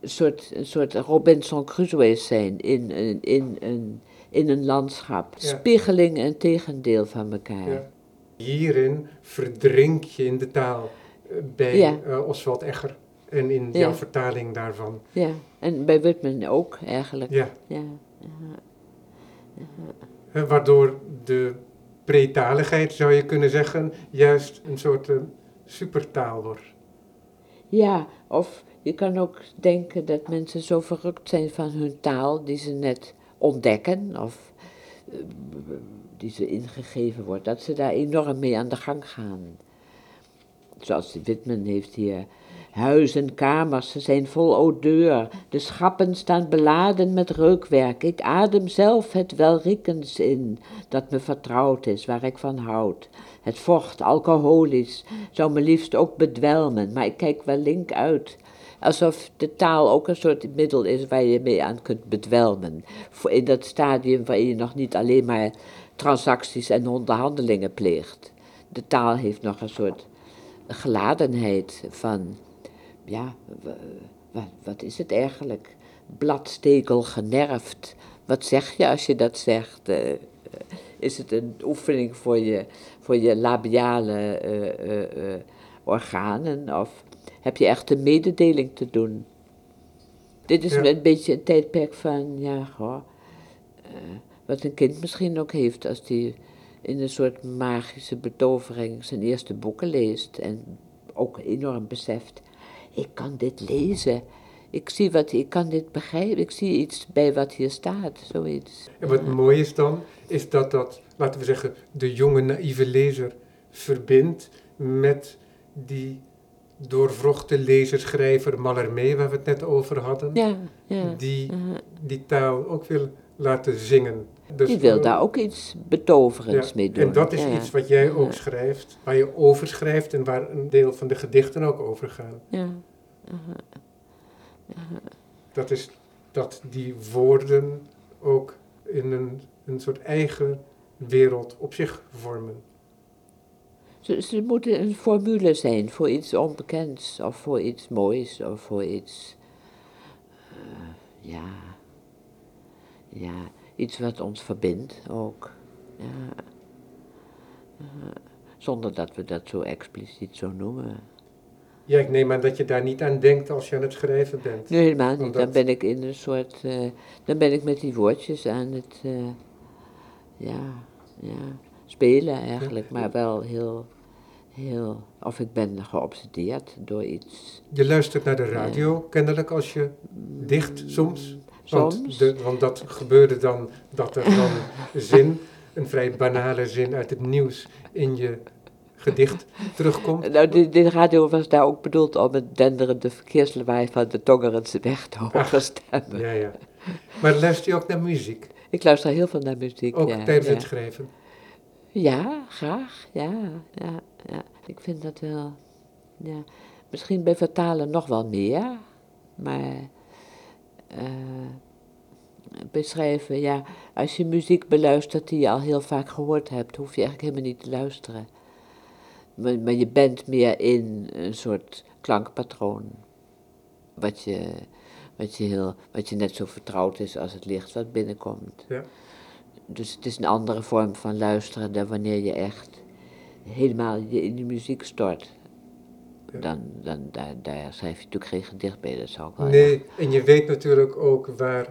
een soort, een soort Robinson Crusoe's zijn in, in, in, in, in een landschap. Ja. Spiegeling en tegendeel van elkaar. Ja. Hierin verdrink je in de taal eh, bij Ja. Oswald Egger. En in Ja. jouw vertaling daarvan. Ja, en bij Whitman ook eigenlijk. Ja. Ja. Waardoor de pretaligheid, zou je kunnen zeggen, juist een soort eh, supertaal wordt. ja, of je kan ook denken dat mensen zo verrukt zijn van hun taal die ze net ontdekken of eh, die ze ingegeven wordt, dat ze daar enorm mee aan de gang gaan. Zoals Whitman heeft hier Huis en kamers zijn vol odeur, de schappen staan beladen met reukwerk. Ik adem zelf het welriekens in, dat me vertrouwd is, waar ik van houd. Het vocht, alcoholisch, zou me liefst ook bedwelmen, maar ik kijk wel link uit. Alsof de taal ook een soort middel is waar je mee aan kunt bedwelmen. In dat stadium waarin je nog niet alleen maar transacties en onderhandelingen pleegt. De taal heeft nog een soort geladenheid van ja, wat, wat is het eigenlijk? Bladstekel generfd. Wat zeg je als je dat zegt? Uh, is het een oefening voor je, voor je labiale uh, uh, organen? Of heb je echt een mededeling te doen? Dit is een beetje een tijdperk van, ja, goh, wat een kind misschien ook heeft als hij in een soort magische betovering zijn eerste boeken leest en ook enorm beseft ik kan dit lezen. Ik zie wat, ik kan dit begrijpen. Ik zie iets bij wat hier staat, zoiets. En wat mooi is dan, is dat dat, laten we zeggen, de jonge naïeve lezer verbindt met die doorvrochte lezer-schrijver Mallarmé, waar we het net over hadden. Ja, ja. Die die taal ook wil laten zingen. Dus, die wil daar ook iets betoverends mee doen. En dat is iets wat jij ook schrijft, waar je over schrijft en waar een deel van de gedichten ook over gaan. Ja. Dat is dat die woorden ook in een, een soort eigen wereld op zich vormen. Ze, ze moeten een formule zijn voor iets onbekends, of voor iets moois, of voor iets. Uh, ja. Ja iets wat ons verbindt ook. Ja. Zonder dat we dat zo expliciet zo noemen. Ja, ik neem aan dat je daar niet aan denkt als je aan het schrijven bent. Nee, helemaal niet. Dan ben ik in een soort. Uh, dan ben ik met die woordjes aan het. Uh, ja, ja, spelen eigenlijk, maar wel heel. Heel, of ik ben geobsedeerd door iets. Je luistert naar de radio, kennelijk, als je dicht soms? Want, de, want dat gebeurde dan, dat er dan (laughs) zin, een vrij banale zin uit het nieuws in je gedicht terugkomt. Nou, de, radio was daar ook bedoeld om het denderende verkeerslawaai van de Tongerense weg te horen stemmen. Ja, ja. Maar luister je ook naar muziek? Ik luister heel veel naar muziek, Ook ja, tijdens ja. het schrijven? Ja, graag, ja, ja, ja. Ik vind dat wel, ja. Misschien bij vertalen nog wel meer, maar beschrijven, ja, als je muziek beluistert die je al heel vaak gehoord hebt, hoef je eigenlijk helemaal niet te luisteren. Maar, maar je bent meer in een soort klankpatroon, wat je, wat, je heel, wat je net zo vertrouwd is als het licht wat binnenkomt. Ja. Dus het is een andere vorm van luisteren dan wanneer je echt helemaal je in de muziek stort dan, dan daar, daar schrijf je natuurlijk geen gedicht bij. Dat zou ik wel nee, en je weet natuurlijk ook waar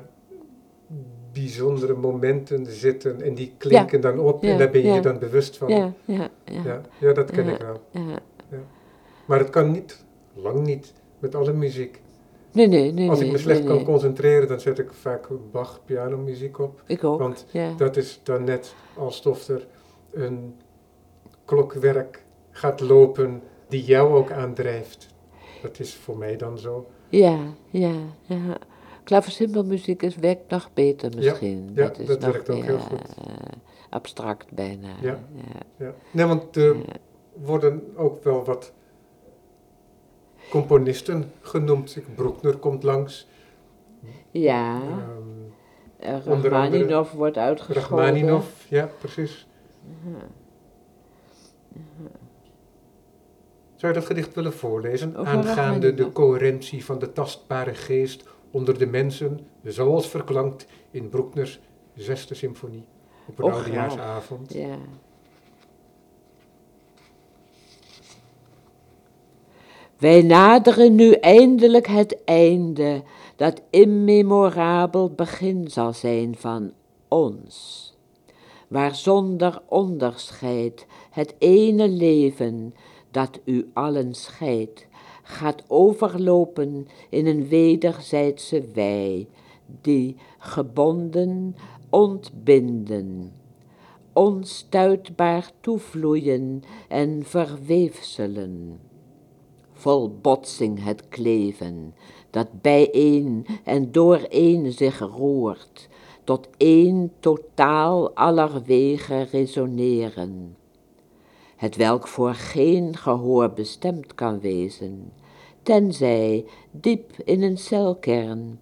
bijzondere momenten zitten en die klinken dan op en daar ben je je dan bewust van. Ja, ja, ja. ja, dat ken ik wel. Ja. Maar het kan niet, lang niet, met alle muziek. Nee, nee, nee. Als ik me slecht kan concentreren, dan zet ik vaak Bach pianomuziek op. Ik ook, Want dat is dan net alsof er een klokwerk gaat lopen die jou ook aandrijft. Dat is voor mij dan zo. Ja, ja, ja. Klaversymbelmuziek is, werkt nog beter misschien. Ja, dat, is dat nog werkt ook heel goed. Uh, abstract bijna. Ja, ja. Nee, want er worden ook wel wat componisten genoemd. Broekner komt langs. Ja. Um, Rachmaninov wordt uitgesproken. Rachmaninov, ja, precies. Uh Zou je dat gedicht willen voorlezen? Aangaande de coherentie van de tastbare geest onder de mensen, zoals verklankt in Broekners zesde symfonie op een oudejaarsavond. Ja. Wij naderen nu eindelijk het einde, dat immemorabel begin zal zijn van ons, waar zonder onderscheid het ene leven dat u allen scheidt, gaat overlopen in een wederzijdse wei, die gebonden ontbinden, onstuitbaar toevloeien en verweefselen. vol botsing het kleven, dat bijeen en dooreen zich roert, tot één totaal aller wegen resoneren, het welk voor geen gehoor bestemd kan wezen, tenzij diep in een celkern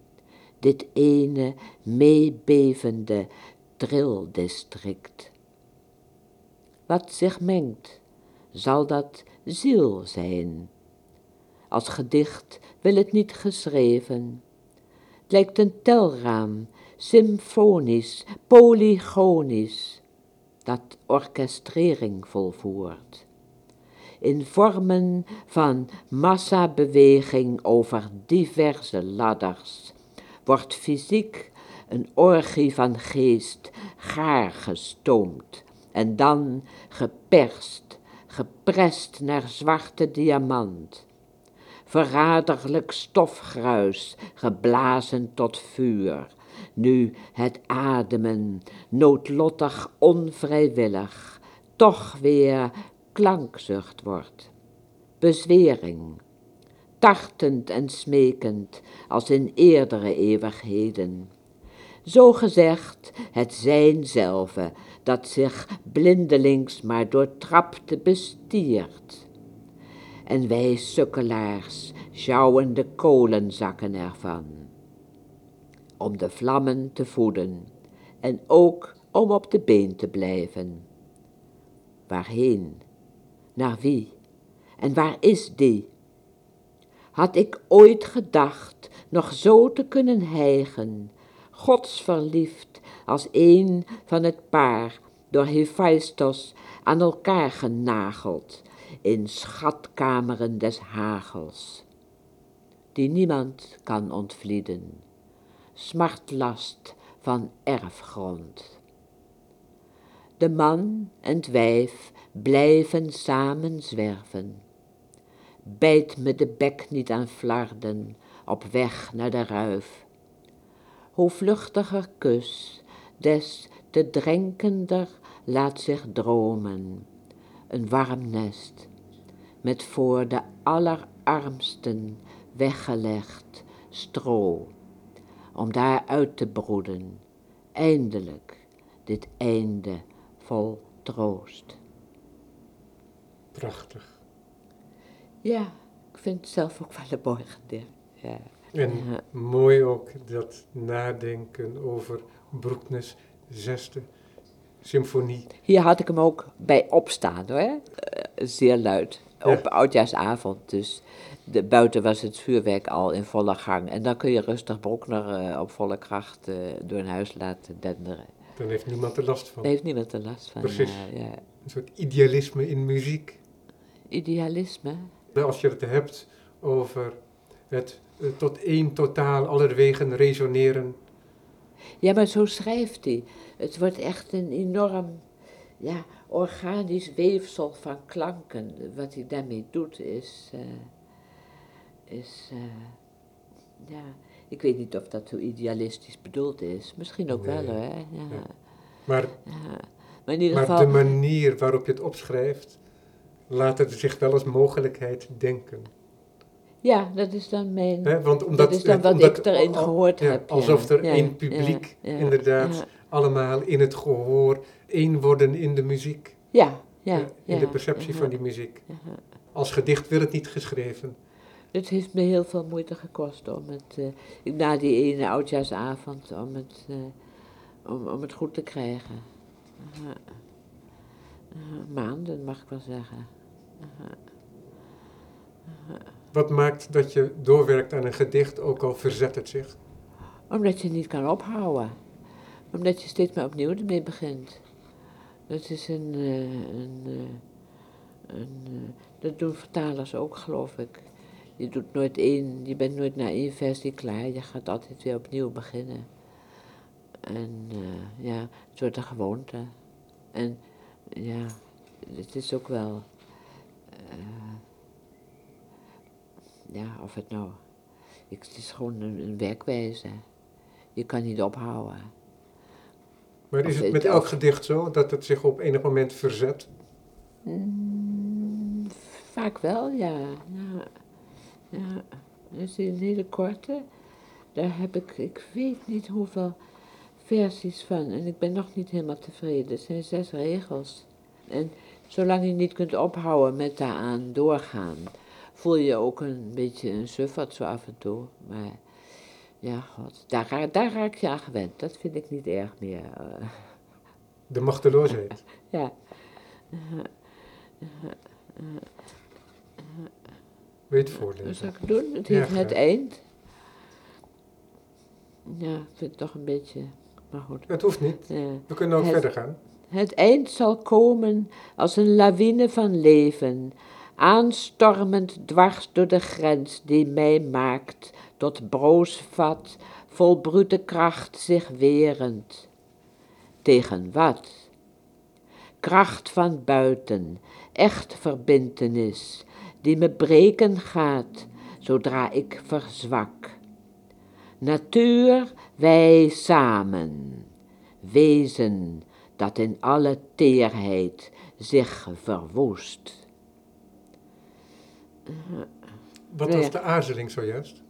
dit ene meebevende trildistrict. Wat zich mengt, zal dat ziel zijn. Als gedicht wil het niet geschreven. Het lijkt een telraam, symfonisch, polygonisch, dat orchestrering volvoert. In vormen van massabeweging over diverse ladders wordt fysiek een orgie van geest gaar gestoomd en dan geperst, geprest naar zwarte diamant. Verraderlijk stofgruis, geblazen tot vuur, nu het ademen, noodlottig onvrijwillig, toch weer klankzucht wordt. Bezwering, tartend en smekend als in eerdere eeuwigheden. Zo gezegd het zijn zelve, dat zich blindelings maar doortrapte bestiert. En wij sukkelaars sjouwen de kolenzakken ervan, om de vlammen te voeden en ook om op de been te blijven. Waarheen? Naar wie? En waar is die? Had ik ooit gedacht nog zo te kunnen hijgen, godsverliefd als een van het paar door Hephaistos aan elkaar genageld in schatkameren des hagels, die niemand kan ontvlieden, smartlast van erfgrond. De man en het wijf blijven samen zwerven. Bijt me de bek niet aan flarden op weg naar de ruif. Hoe vluchtiger kus, des te drenkender laat zich dromen. Een warm nest, met voor de allerarmsten weggelegd stro, om daar uit te broeden, eindelijk dit einde vol troost. Prachtig. Ja, ik vind het zelf ook wel een mooi gedicht. Ja. En Ja. mooi ook dat nadenken over Broeknes zesde symfonie. Hier had ik hem ook bij opstaan hoor, Eh, zeer luid. Op oudjaarsavond. Dus de, buiten was het vuurwerk al in volle gang. En dan kun je rustig Broekner eh, op volle kracht eh, door een huis laten denderen. Dan heeft niemand er last van. Daar heeft niemand er last van. Precies. Ja, ja. Een soort idealisme in muziek. Idealisme. Als je het hebt over het eh, tot één totaal aller wegen resoneren. Ja, maar zo schrijft hij. Het wordt echt een enorm ja, organisch weefsel van klanken. Wat hij daarmee doet is. eh, is eh, ja, ik weet niet of dat zo idealistisch bedoeld is. Misschien ook wel hoor. Ja, ja. Maar, ja. Maar in ieder maar geval. de manier waarop je het opschrijft, laat het zich wel als mogelijkheid denken. Ja, dat is dan mijn. Hè? Want omdat, dat is dan wat omdat, ik erin gehoord heb. Alsof er één publiek inderdaad allemaal in het gehoor één worden in de muziek. ja, ja, eh, in ja, de perceptie ja, van die muziek. ja. Als gedicht werd het niet geschreven. Het heeft me heel veel moeite gekost om het, eh, na die ene oudjaarsavond, om het, eh, om, om het goed te krijgen. Ja. Ja, maanden, mag ik wel zeggen. Wat maakt dat je doorwerkt aan een gedicht, ook al verzet het zich? Omdat je niet kan ophouden. Omdat je steeds maar opnieuw ermee begint. Dat is een, eh, een, eh, een eh, dat doen vertalers ook, geloof ik. Je doet nooit één, je bent nooit na één versie klaar. Je gaat altijd weer opnieuw beginnen. En ja, het wordt een gewoonte. En ja, het is ook wel, ja, of het nou, het is gewoon een werkwijze. Je kan niet ophouden. Maar is het met elk gedicht zo dat het zich op enig moment verzet? Mm, vaak wel, ja. ja. Ja, is een hele korte. Daar heb ik, ik weet niet hoeveel versies van. En ik ben nog niet helemaal tevreden. Het zijn zes regels. En zolang je niet kunt ophouden met daaraan doorgaan, voel je ook een beetje een suffert zo af en toe. Maar ja, god, daar, ra- daar raak je aan gewend. Dat vind ik niet erg meer. eh. De machteloosheid. ja. Wat voorlezen? zal ik doen? Het Ja, heeft het eind. Ja, ik vind het toch een beetje. Maar goed. Het hoeft niet. Ja. We kunnen ook Het- verder gaan. Het eind zal komen als een lawine van leven, aanstormend dwars door de grens die mij maakt tot broos vat, vol brute kracht zich werend. Tegen wat? Kracht van buiten, echt verbintenis, die me breken gaat, zodra ik verzwak. Natuur, wij samen, wezen dat in alle teerheid zich verwoest. Wat was de aarzeling zojuist?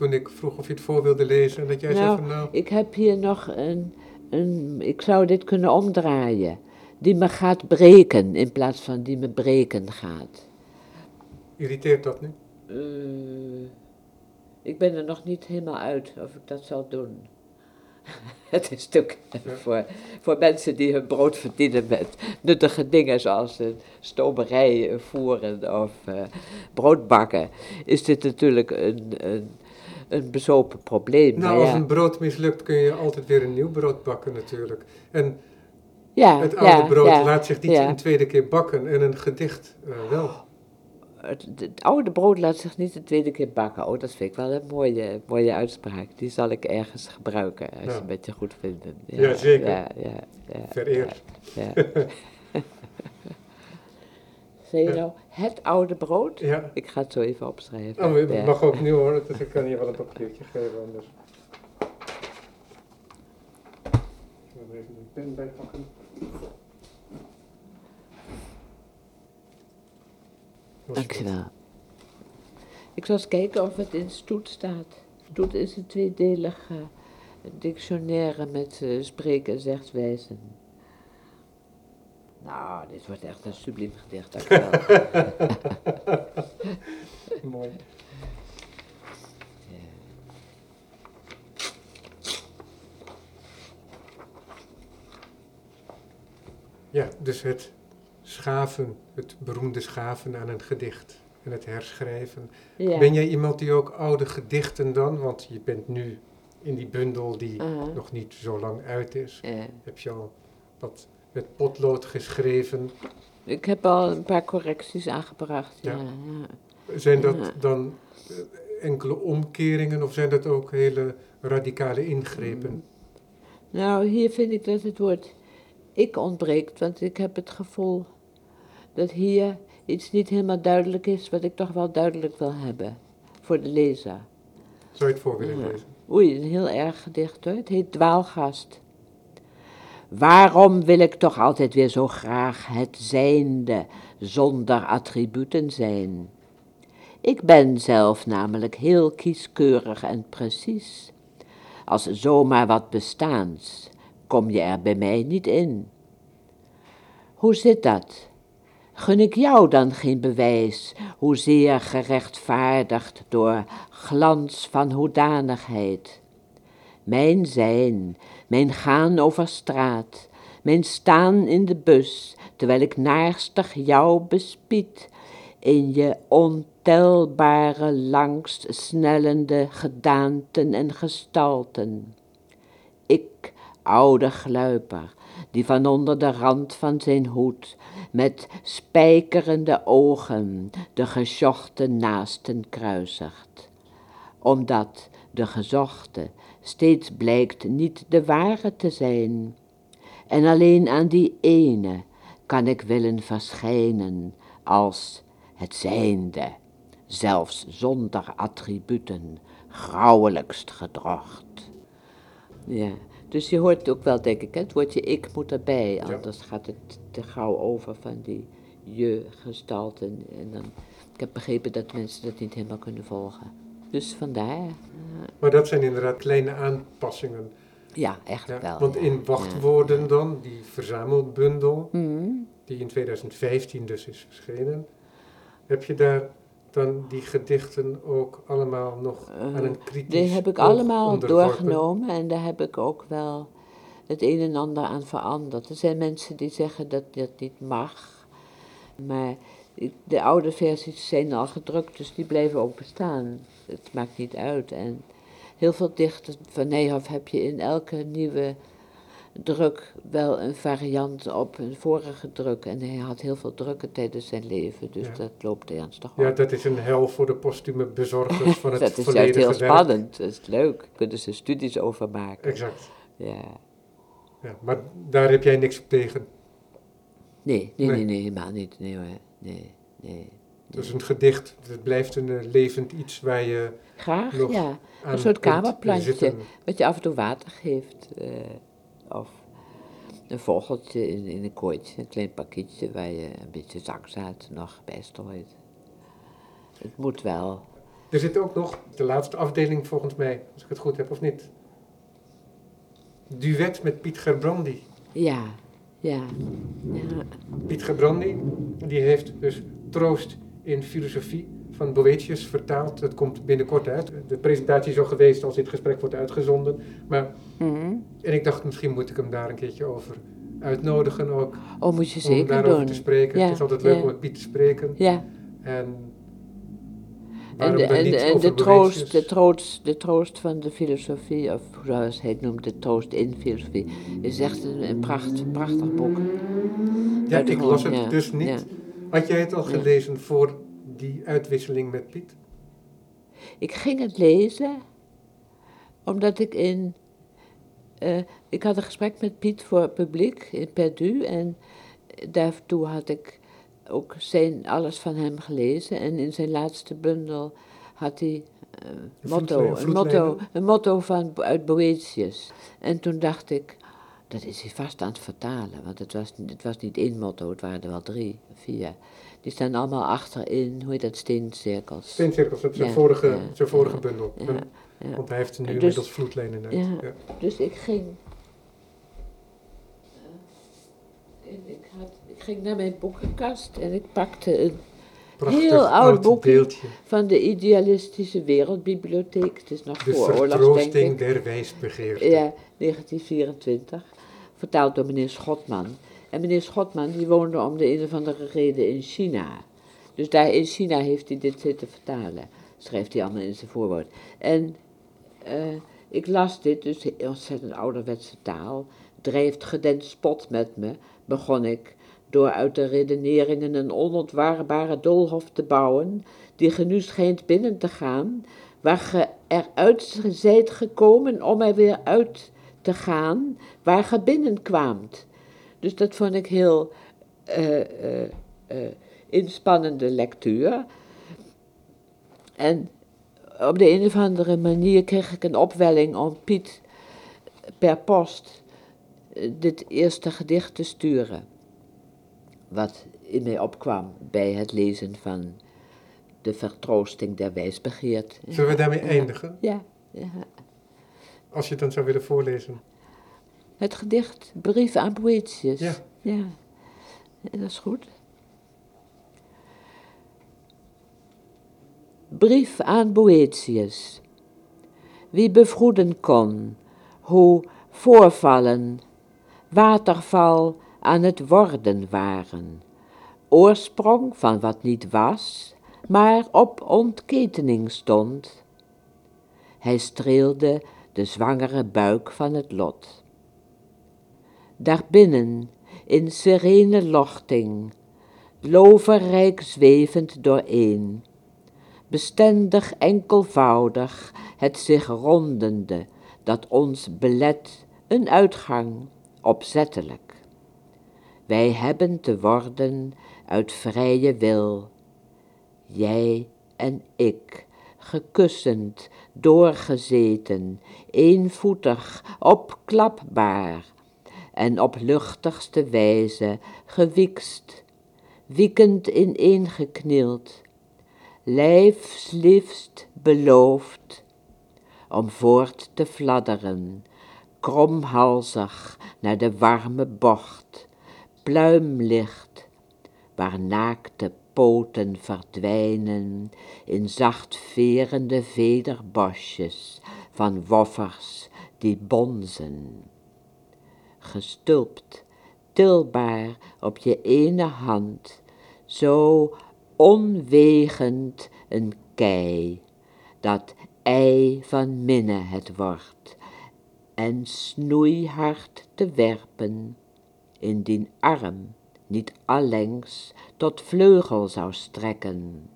Toen ik vroeg of je het voor wilde lezen en dat jij zei Nou, van nou, Ik heb hier nog een, een, ik zou dit kunnen omdraaien, die me gaat breken in plaats van die me breken gaat. irriteert dat nu? Eh, ik ben er nog niet helemaal uit of ik dat zal doen. (laughs) Het is natuurlijk Ja. voor, voor mensen die hun brood verdienen met nuttige dingen zoals een stomerij voeren of eh, brood bakken, is dit natuurlijk een, een, een bezopen probleem. Nou, als een brood mislukt kun je altijd weer een nieuw brood bakken natuurlijk. En ja, het oude ja, brood laat zich niet een tweede keer bakken en een gedicht eh, wel. Het, het oude brood laat zich niet de tweede keer bakken. Oh, dat vind ik wel een mooie, mooie uitspraak. Die zal ik ergens gebruiken, als je het met je goed vindt. Ja, zeker. Ja, ja, ja, Vereerd. (laughs) (laughs) Zie je nou, het oude brood? Ja. Ik ga het zo even opschrijven. Oh, het mag ook nu hoor, dus ik kan hier wel een papiertje geven anders. Ik er even een pen bij pakken. Dankjewel. Ik zal eens kijken of het in Stoet staat. Stoet is een tweedelig eh, dictionaire met eh, spreken en zegswijzen. Nou, dit wordt echt een subliem gedicht, dankjewel. (laughs) Mooi. Ja, dus het schaven, het beroemde schaven aan een gedicht en het herschrijven. ja. Ben jij iemand die ook oude gedichten dan, want je bent nu in die bundel die Aha. nog niet zo lang uit is, heb je al wat met potlood geschreven. ik heb al een paar correcties aangebracht. Ja. Zijn dat Ja. dan eh, enkele omkeringen of zijn dat ook hele radicale ingrepen? Nou, hier vind ik dat het woord ik ontbreekt, want ik heb het gevoel dat hier iets niet helemaal duidelijk is, wat ik toch wel duidelijk wil hebben voor de lezer. Zou je het voor willen Ja. lezen? Oei, een heel erg gedicht hoor. Het heet Dwaalgast. Waarom wil ik toch altijd weer zo graag het zijnde zonder attributen zijn? Ik ben zelf namelijk heel kieskeurig en precies. Als zomaar wat bestaans, kom je er bij mij niet in. Hoe zit dat? Gun ik jou dan geen bewijs, hoezeer gerechtvaardigd door glans van hoedanigheid? Mijn zijn, mijn gaan over straat, mijn staan in de bus, terwijl ik naarstig jou bespied, in je ontelbare langst snellende gedaanten en gestalten. Ik, oude gluiper, die van onder de rand van zijn hoed met spijkerende ogen de gesjochte naasten kruisigt. Omdat de gezochte steeds blijkt niet de ware te zijn. En alleen aan die ene kan ik willen verschijnen als het zijnde, zelfs zonder attributen, grauwelijkst gedrocht. Ja, dus je hoort ook wel, denk ik, het woordje ik moet erbij, Ja. anders gaat het te gauw over van die je-gestalten. En dan ik heb begrepen dat mensen dat niet helemaal kunnen volgen. Dus vandaar. Maar dat zijn inderdaad kleine aanpassingen. Ja, echt Ja, wel. want ja. in wachtwoorden dan, die verzamelbundel, Mhm. die in 2015 dus is verschenen, heb je daar dan die gedichten ook allemaal nog Eh, aan een kritisch Die heb ik allemaal doorgenomen en daar heb ik ook wel het een en ander aan veranderd. Er zijn mensen die zeggen dat dat niet mag, maar de oude versies zijn al gedrukt, dus die blijven ook bestaan. Het maakt niet uit. En heel veel dichters van Nijhoff heb je in elke nieuwe druk wel een variant op een vorige druk. En hij had heel veel drukken tijdens zijn leven, dus Ja. dat loopt ernstig Ja, op. dat is een hel voor de postume bezorgers van (laughs) het dat is juist heel werk. spannend, dat is leuk. Daar kunnen ze studies over maken. Exact. Ja. Ja, maar daar heb jij niks op tegen. Nee, nee, Nee. nee, nee, helemaal niet. Nee hoor, nee, nee. Dus een gedicht, het blijft een eh, levend iets waar je Graag, ja. Een soort kamerplantje, wat je af en toe water geeft. eh, of een vogeltje in, in een kooitje, een klein pakketje waar je een beetje zakzaad nog bij strooit. Het moet wel. Er zit ook nog de laatste afdeling volgens mij, als ik het goed heb of niet. Duet met Piet Gerbrandi. Ja, ja, ja. Piet Gerbrandi, die heeft dus Troost in Filosofie van Boetius vertaald. Dat komt binnenkort uit. De presentatie is al geweest als dit gesprek wordt uitgezonden. Maar, Mhm. en ik dacht, misschien moet ik hem daar een keertje over uitnodigen ook. Oh, moet je om zeker daarover doen. te spreken. Ja, het is altijd leuk ja. om met Piet te spreken. Ja, En en, de, en, en troost, de, troost, de troost van de filosofie, of zoals hij het noemt, de troost in filosofie, is echt een, een pracht, prachtig boek. Ja, ik Buitengewoon, las het ja, dus niet. Had jij het al gelezen voor die uitwisseling met Piet? Ik ging het lezen omdat ik in. eh, ik had een gesprek met Piet voor het publiek in Perdu en daartoe had ik ook zijn, alles van hem gelezen. En in zijn laatste bundel had hij eh, motto, vloedlijn- een, motto, een motto van, uit Boetius. En toen dacht ik, dat is hij vast aan het vertalen, want het was, het was niet één motto, het waren er wel drie, vier. Die staan allemaal achterin, hoe heet dat, steencirkels. Steencirkels, dat is zijn Ja, vorige, ja, zijn vorige ja, bundel. Want hij heeft nu Dus- inmiddels uit. ja. Ja. Dus ik ging. eh, en ik, had, ik ging naar mijn boekenkast en ik pakte een Prachtig Heel oud boekje. beeldje. van de Idealistische Wereldbibliotheek. Het is nog De voor oorlogs, denk ik. der wijsbegeerte. Ja, 1924. Vertaald door meneer Schotman. En meneer Schotman die woonde om de een of andere reden in China. Dus daar in China heeft hij dit zitten vertalen. Schrijft hij allemaal in zijn voorwoord. En eh, ik las dit, dus ontzettend ouderwetse taal. Drijft gedent spot met me, begon ik, door uit de redeneringen een onontwaarbare doolhof te bouwen, die ge nu schijnt binnen te gaan, waar ge eruit zijt gekomen om er weer uit te gaan, waar ge binnenkwaamt. Dus dat vond ik heel eh, eh, eh, inspannende lectuur. En op de een of andere manier kreeg ik een opwelling om Piet per post dit eerste gedicht te sturen. Wat in mij opkwam bij het lezen van de vertroosting der wijsbegeert. Zullen we daarmee eindigen? Ja, ja. Als je het dan zou willen voorlezen. Het gedicht Brief aan Boetius. Ja. Ja, dat is goed. Brief aan Boetius. Wie bevroeden kon hoe voorvallen, waterval aan het worden waren, oorsprong van wat niet was, maar op ontketening stond. Hij streelde de zwangere buik van het lot. Daarbinnen, in serene lochting, loverrijk zwevend dooreen, bestendig enkelvoudig het zich rondende, dat ons belet een uitgang, opzettelijk. Wij hebben te worden uit vrije wil, jij en ik, gekussend, doorgezeten, eenvoetig, opklapbaar, en op luchtigste wijze gewiekst, wiekend ineengeknield, lijfsliefst beloofd om voort te fladderen, kromhalzig naar de warme bocht, pluimlicht, waar naakte poten verdwijnen in zachtverende vederbosjes van woffers die bonzen. Gestulpt, tilbaar op je ene hand, zo onwegend een kei, dat ei van minne het wordt, en snoeihard te werpen, indien arm niet allengs tot vleugel zou strekken.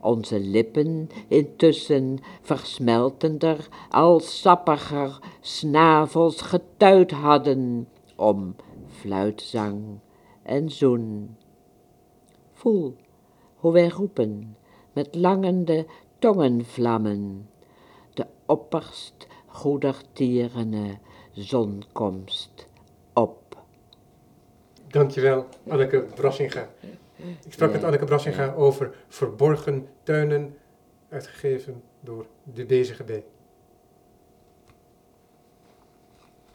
Onze lippen intussen versmeltender, al sappiger snavels getuid hadden om fluitzang en zoen. Voel hoe wij roepen met langende tongenvlammen, de opperst goedertierene zonkomst. Dankjewel, Anneke Brassinga. Ik sprak met Anneke Brassinga over verborgen tuinen, uitgegeven door de BZGB.